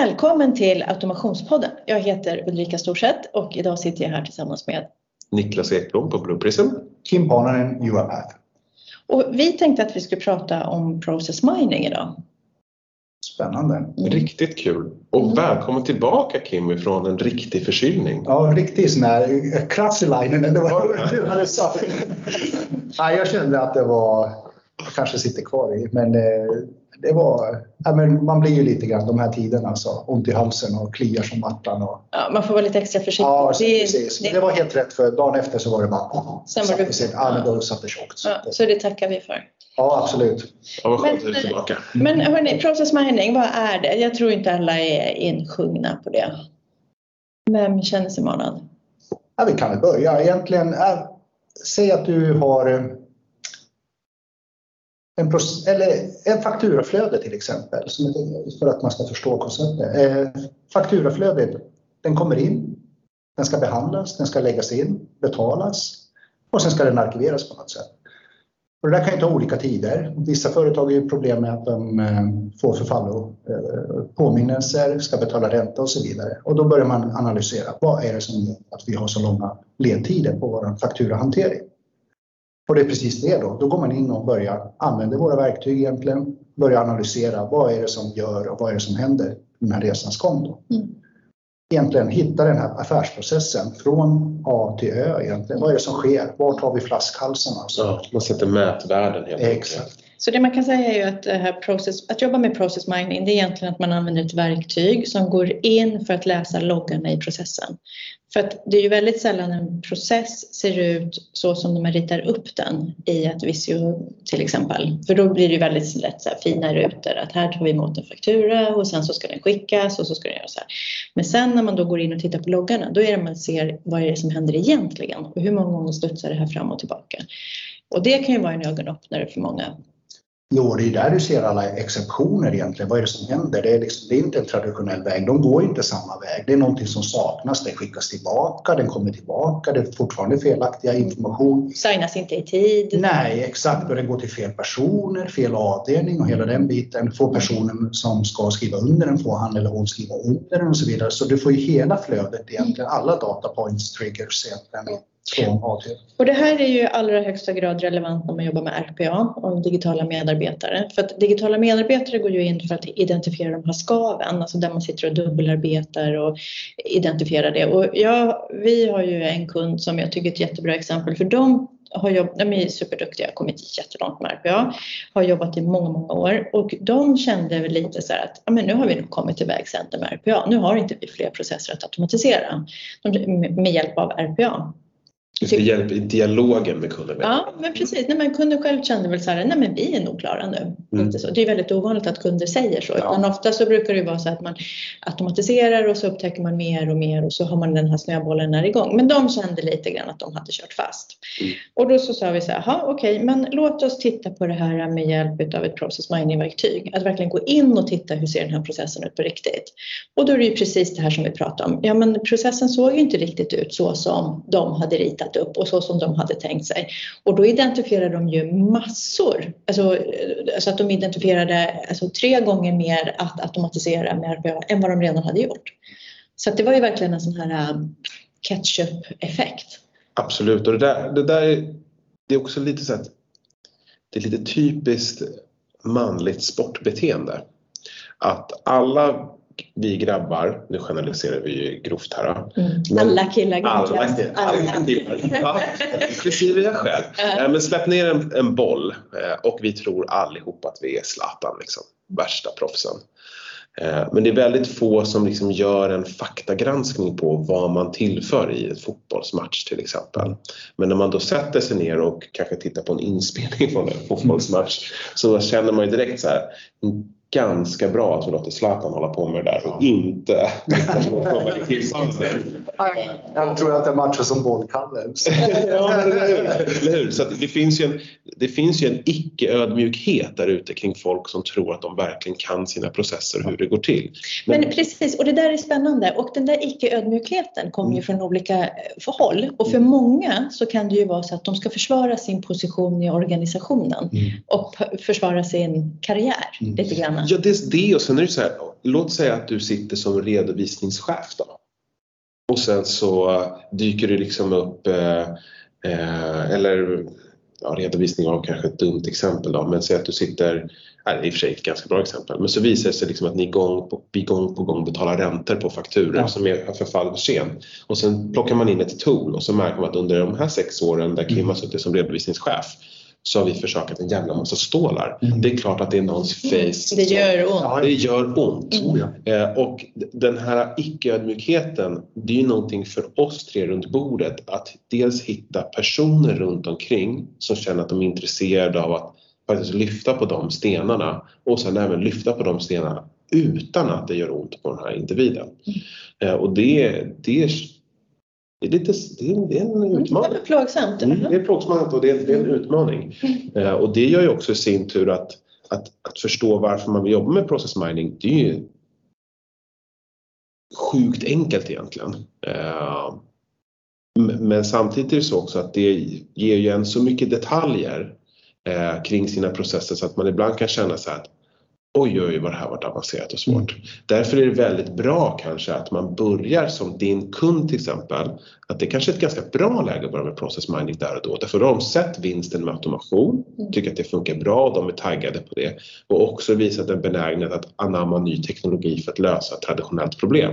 Välkommen till Automationspodden. Jag heter Ulrika Storseth och idag sitter jag här tillsammans med Niklas Ekblom på Blue Prism. Kim Pananen, Europath. Och vi tänkte att vi skulle prata om process mining idag. Spännande. Mm. Riktigt kul. Och mm. välkommen tillbaka Kim från en riktig förkylning. Ja, en riktig sån här du hade sagt. Nej, jag kände att det var, jag kanske sitter kvar i, men eh, det var, ja, men man blir ju lite grann de här tiderna, alltså, ont i halsen och kliar som attan. Och, ja, man får vara lite extra försiktig. Ja, det, precis. Det, det var helt rätt för dagen efter så var det bara... Sen var det, sig, ja, då satt det tjockt. Ja, så det tackar vi för. Ja, absolut. Ja, vad skönt att du är tillbaka. Men hörni, process mining, vad är det? Jag tror inte alla är insjungna på det. Vem känner sig manad? Ja, vi kan väl börja. Egentligen, äh, säg att du har en, eller en fakturaflöde till exempel, för att man ska förstå konceptet. Eh, fakturaflödet, den kommer in, den ska behandlas, den ska läggas in, betalas och sen ska den arkiveras på något sätt. Och det där kan ju ta olika tider. Vissa företag har ju problem med att de eh, får förfallo eh, påminnelser, ska betala ränta och så vidare. Och då börjar man analysera vad är det som gör att vi har så långa ledtider på vår fakturahantering. Och det är precis det då. Då går man in och börjar använda våra verktyg egentligen. Börjar analysera vad är det som gör och vad är det som händer den här resans gång. Då. Mm. Egentligen hitta den här affärsprocessen från A till Ö egentligen. Vad är det som sker? Vart har vi flaskhalsarna? Ja, man sätter mätvärden helt Exakt. Så det man kan säga är ju att, här process, att jobba med process mining, det är egentligen att man använder ett verktyg som går in för att läsa loggarna i processen. För att det är ju väldigt sällan en process ser ut så som man ritar upp den i ett Visio till exempel. För då blir det ju väldigt lätt så här fina rutor att här tar vi emot en faktura och sen så ska den skickas och så ska den göra så här. Men sen när man då går in och tittar på loggarna, då är det man ser vad är det som händer egentligen och hur många gånger studsar det här fram och tillbaka. Och det kan ju vara en ögonöppnare för många Jo, det är där du ser alla exceptioner egentligen. Vad är det som händer? Det är, liksom, det är inte en traditionell väg. De går inte samma väg. Det är någonting som saknas. Det skickas tillbaka, den kommer tillbaka. Det är fortfarande felaktiga information. Signas inte i tid. Nej, exakt. Och den går till fel personer, fel avdelning och hela den biten. Får personen som ska skriva under den, får han eller hon skriva under den och så vidare. Så du får ju hela flödet egentligen. Alla data points triggers egentligen och det här är ju i allra högsta grad relevant när man jobbar med RPA och digitala medarbetare. För att digitala medarbetare går ju in för att identifiera de här skaven, alltså där man sitter och dubbelarbetar och identifierar det. Och ja, vi har ju en kund som jag tycker är ett jättebra exempel för de har jobbat, de är superduktiga, kommit jättelångt med RPA, har jobbat i många, många år och de kände väl lite så här att ja, men nu har vi nog kommit till vägs ände med RPA. Nu har inte vi fler processer att automatisera med hjälp av RPA. Lite hjälp i dialogen med kunden. Ja, men precis. Nej, men kunden själv kände väl så här, nej men vi är nog klara nu. Mm. så. Det är väldigt ovanligt att kunder säger så. Ja. Utan ofta så brukar det vara så att man automatiserar och så upptäcker man mer och mer och så har man den här snöbollen när igång. Men de kände lite grann att de hade kört fast. Mm. Och då så sa vi så här, okej, okay, men låt oss titta på det här med hjälp av ett process mining-verktyg. Att verkligen gå in och titta hur ser den här processen ut på riktigt. Och då är det ju precis det här som vi pratade om. Ja, men processen såg ju inte riktigt ut så som de hade ritat ritat upp och så som de hade tänkt sig. Och då identifierade de ju massor, alltså, alltså att de identifierade alltså, tre gånger mer att automatisera med RPA än vad de redan hade gjort. Så det var ju verkligen en sån här eh, catch-up-effekt. Absolut, och det där, det där är, det är också lite så att det är lite typiskt manligt sportbeteende. Att alla vi grabbar, nu generaliserar vi grovt här. Mm. Alla killar alla, alla killar. Ja, inklusive jag själv. Uh. Men släpp ner en, en, boll eh, och vi tror allihop att vi är Zlatan, liksom, värsta proffsen. Eh, men det är väldigt få som liksom gör en faktagranskning på vad man tillför i en fotbollsmatch till exempel. Men när man då sätter sig ner och kanske tittar på en inspelning från en fotbollsmatch så känner man ju direkt så här ganska bra att vi låter Zlatan hålla på med det där och inte Jag tror att det matchar som bollkalle. ja, eller hur? Så det, finns ju en, det finns ju en icke-ödmjukhet där ute kring folk som tror att de verkligen kan sina processer och hur det går till. Men, Men precis, och det där är spännande och den där icke-ödmjukheten kommer ju mm. från olika eh, håll och för mm. många så kan det ju vara så att de ska försvara sin position i organisationen mm. och försvara sin karriär mm. lite grann. Ja, dels det och sen är det så här låt säga att du sitter som redovisningschef då. Och sen så dyker det liksom upp, eh, eh, eller ja, redovisning av kanske ett dumt exempel då, men säg att du sitter, nej, det är i och för sig ett ganska bra exempel, men så visar det sig liksom att ni gång på, gång på gång betalar räntor på fakturor ja. som är förfall för sent. Och sen plockar man in ett tool och så märker man att under de här sex åren där Kim mm. har suttit som redovisningschef så har vi försakat en jävla massa stålar. Mm. Det är klart att det är någons face. Det gör ont. Det gör ont. Mm. Och den här icke-ödmjukheten, det är ju någonting för oss tre runt bordet att dels hitta personer runt omkring som känner att de är intresserade av att faktiskt lyfta på de stenarna och sen även lyfta på de stenarna utan att det gör ont på den här individen. Mm. Och det, det det är, lite, det är, det är en mm, utmaning. Det är plågsamt. Mm, det är plågsamt och det är, det är en utmaning. Eh, och det gör ju också i sin tur att, att, att förstå varför man vill jobba med process mining, det är ju sjukt enkelt egentligen. Eh, men samtidigt är det så också att det ger ju en så mycket detaljer eh, kring sina processer så att man ibland kan känna så här att oj, oj, vad det här varit avancerat och svårt. Mm. Därför är det väldigt bra kanske att man börjar som din kund till exempel, att det kanske är ett ganska bra läge att börja med process mining där och då. Därför har de sett vinsten med automation, mm. tycker att det funkar bra och de är taggade på det och också visat en benägenhet att anamma ny teknologi för att lösa ett traditionellt problem.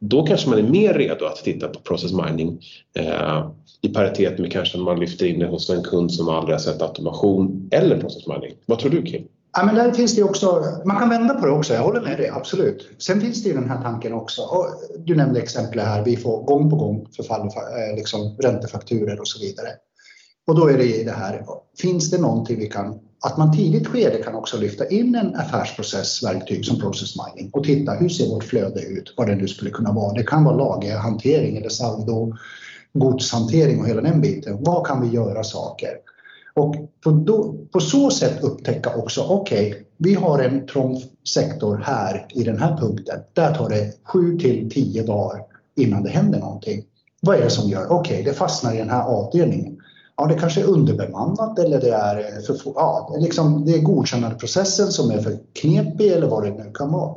Då kanske man är mer redo att titta på process mining eh, i paritet med kanske man lyfter in det hos en kund som aldrig har sett automation eller process mining. Vad tror du Kim? Ja, men där finns det också, man kan vända på det också, jag håller med dig, absolut. Sen finns det ju den här tanken också, och du nämnde exempel här, vi får gång på gång förfall, eh, liksom räntefakturer och så vidare. Och då är det det här, finns det någonting vi kan, att man tidigt skede kan också lyfta in en affärsprocessverktyg som process mining och titta hur ser vårt flöde ut, vad det nu skulle kunna vara. Det kan vara lagerhantering eller saldo, godshantering och hela den biten. Vad kan vi göra saker? Och på, då, på så sätt upptäcka också, okej, okay, vi har en trång sektor här i den här punkten. Där tar det 7 till 10 dagar innan det händer någonting. Vad är det som gör, okej, okay, det fastnar i den här avdelningen. Ja, det kanske är underbemannat eller det är, för, ja, liksom, det är godkännandeprocessen som är för knepig eller vad det nu kan vara.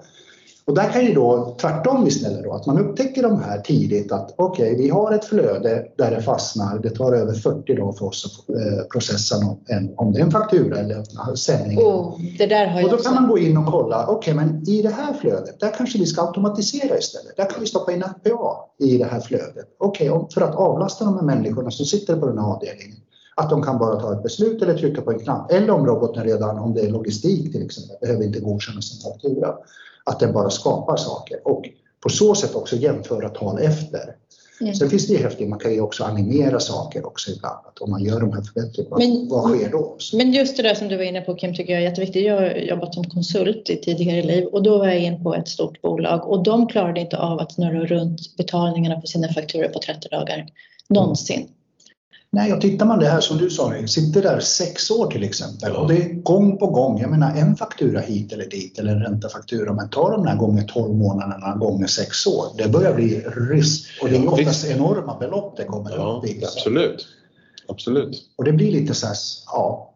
Och där kan ju då tvärtom istället då, att man upptäcker de här tidigt att okej, okay, vi har ett flöde där det fastnar. Det tar över 40 dagar för oss att eh, processa en, om det är en faktura eller en sändning. Oh, det där har och då kan man gå in och kolla, okej, okay, men i det här flödet, där kanske vi ska automatisera istället. Där kan vi stoppa in FPA i det här flödet. Okej, okay, för att avlasta de här människorna som sitter på den här avdelningen att de kan bara ta ett beslut eller trycka på en knapp. Eller om roboten redan, om det är logistik till exempel, behöver inte godkännas en faktura att den bara skapar saker och på så sätt också jämföra tal efter. Mm. Sen finns det ju häftigt, man kan ju också animera saker också ibland. Att om man gör de här förbättringarna, men, vad sker då? Så. Men just det där som du var inne på Kim tycker jag är jätteviktigt. Jag har jobbat som konsult i tidigare liv och då var jag in på ett stort bolag och de klarade inte av att snurra runt betalningarna på sina fakturor på 30 dagar. Någonsin. Mm. Nej, och tittar man det här som du sa, sitter där sex år till exempel och det är gång på gång. Jag menar en faktura hit eller dit eller en räntefaktura, men ta de här gånger 12 månaderna gånger sex år. Det börjar bli risk och det är oftast enorma belopp det kommer ja, upp i. Absolut. Absolut. Och det blir lite så här, ja,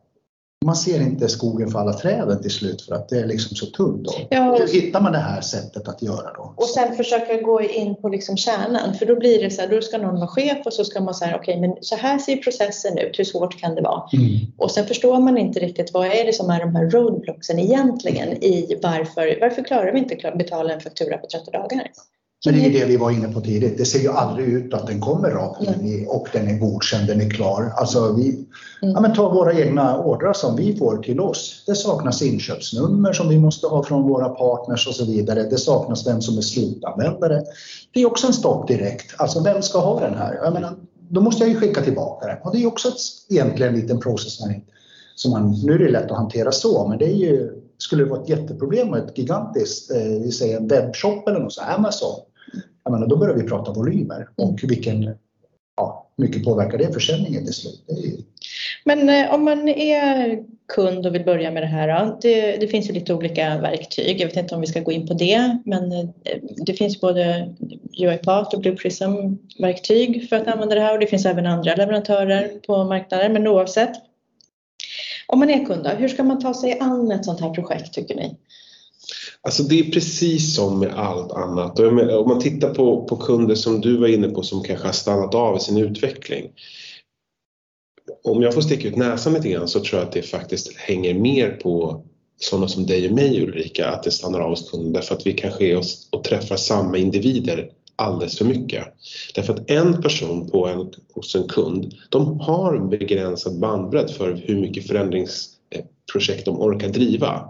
man ser inte skogen för alla träden till slut för att det är liksom så tunt. Ja. Hur hittar man det här sättet att göra då? Och sen försöka gå in på liksom kärnan för då blir det så här, då ska någon vara chef och så ska man säga okej okay, men så här ser processen ut, hur svårt kan det vara? Mm. Och sen förstår man inte riktigt vad är det som är de här roadblocksen egentligen i varför, varför klarar vi inte att betala en faktura på 30 dagar? Men det är ju det vi var inne på tidigt. Det ser ju aldrig ut att den kommer rakt in i och den är godkänd, den är klar. Alltså vi, mm. ja, men ta våra egna ordrar som vi får till oss. Det saknas inköpsnummer som vi måste ha från våra partners och så vidare. Det saknas vem som är slutanvändare. Det är också en stopp direkt. Alltså vem ska ha den här? Jag menar, då måste jag ju skicka tillbaka den. Och det är också ett, egentligen en liten process. Som man, nu är det lätt att hantera så, men det är ju, skulle det vara ett jätteproblem med ett gigantiskt, eh, vi säger en webbshop eller något så, Amazon, jag menar, då börjar vi prata volymer och vilken, ja, mycket påverkar det försäljningen till slut. Ju... Men eh, om man är kund och vill börja med det här det, det, finns ju lite olika verktyg. Jag vet inte om vi ska gå in på det, men eh, det finns både UiPath och Blue Prism verktyg för att använda det här och det finns även andra leverantörer på marknaden. Men oavsett, om man är kund hur ska man ta sig an ett sånt här projekt tycker ni? Alltså det är precis som med allt annat. Om man tittar på, på kunder som du var inne på som kanske har stannat av i sin utveckling. Om jag får sticka ut näsan lite grann så tror jag att det faktiskt hänger mer på sådana som dig och mig Ulrika, att det stannar av hos kunden därför att vi kanske är oss och träffar samma individer alldeles för mycket. Därför att en person på en, hos en kund, de har en begränsad bandbredd för hur mycket förändringsprojekt de orkar driva.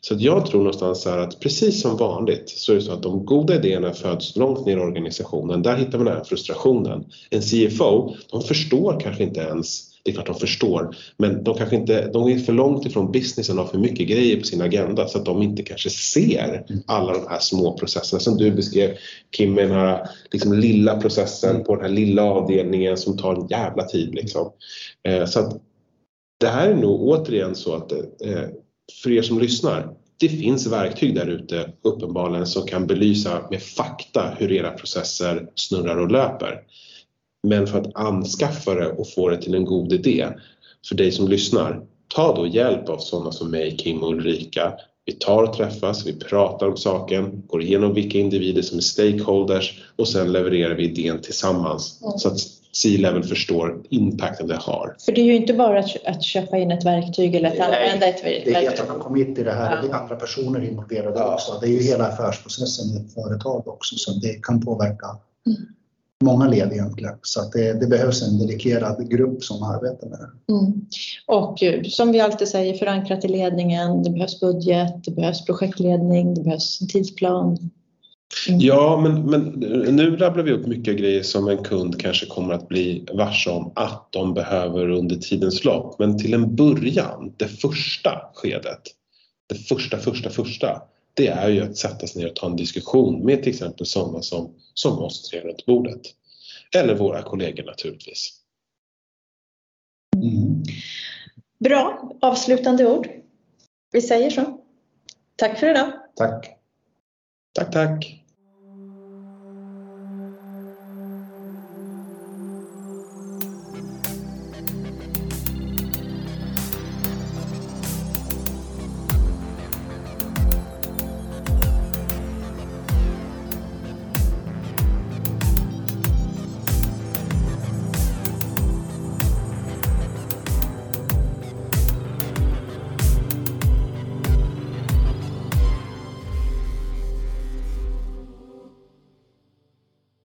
Så jag tror någonstans här att precis som vanligt så är det så att de goda idéerna föds långt ner i organisationen. Där hittar man även frustrationen. En CFO, de förstår kanske inte ens det är klart de förstår, men de kanske inte, de är för långt ifrån businessen och har för mycket grejer på sin agenda så att de inte kanske ser alla de här små processerna som du beskrev Kim med den här liksom, lilla processen på den här lilla avdelningen som tar en jävla tid. Liksom. Eh, så att det här är nog återigen så att eh, för er som lyssnar, det finns verktyg där ute uppenbarligen som kan belysa med fakta hur era processer snurrar och löper. Men för att anskaffa det och få det till en god idé för dig som lyssnar, ta då hjälp av sådana som mig, Kim och Ulrika. Vi tar och träffas, vi pratar om saken, går igenom vilka individer som är stakeholders och sen levererar vi idén tillsammans mm. så att C-level förstår impacten det har. För det är ju inte bara att, att köpa in ett verktyg eller att Nej, använda ett verktyg. Det är helt att komma in i det här, ja. det är andra personer involverade ja. också. Det är ju hela affärsprocessen i ett företag också så det kan påverka mm många led egentligen. Så att det, det, behövs en dedikerad grupp som arbetar med det. Mm. Och som vi alltid säger, förankrat i ledningen, det behövs budget, det behövs projektledning, det behövs en tidsplan. Mm. Ja, men, men nu rabblar vi upp mycket grejer som en kund kanske kommer att bli varse om att de behöver under tidens lopp. Men till en början, det första skedet, det första, första, första, det är ju att sätta sig ner och ta en diskussion med till exempel sådana som, som oss tre runt bordet. Eller våra kollegor naturligtvis. Mm. Bra avslutande ord. Vi säger så. Tack för idag. Tack. Tack, tack.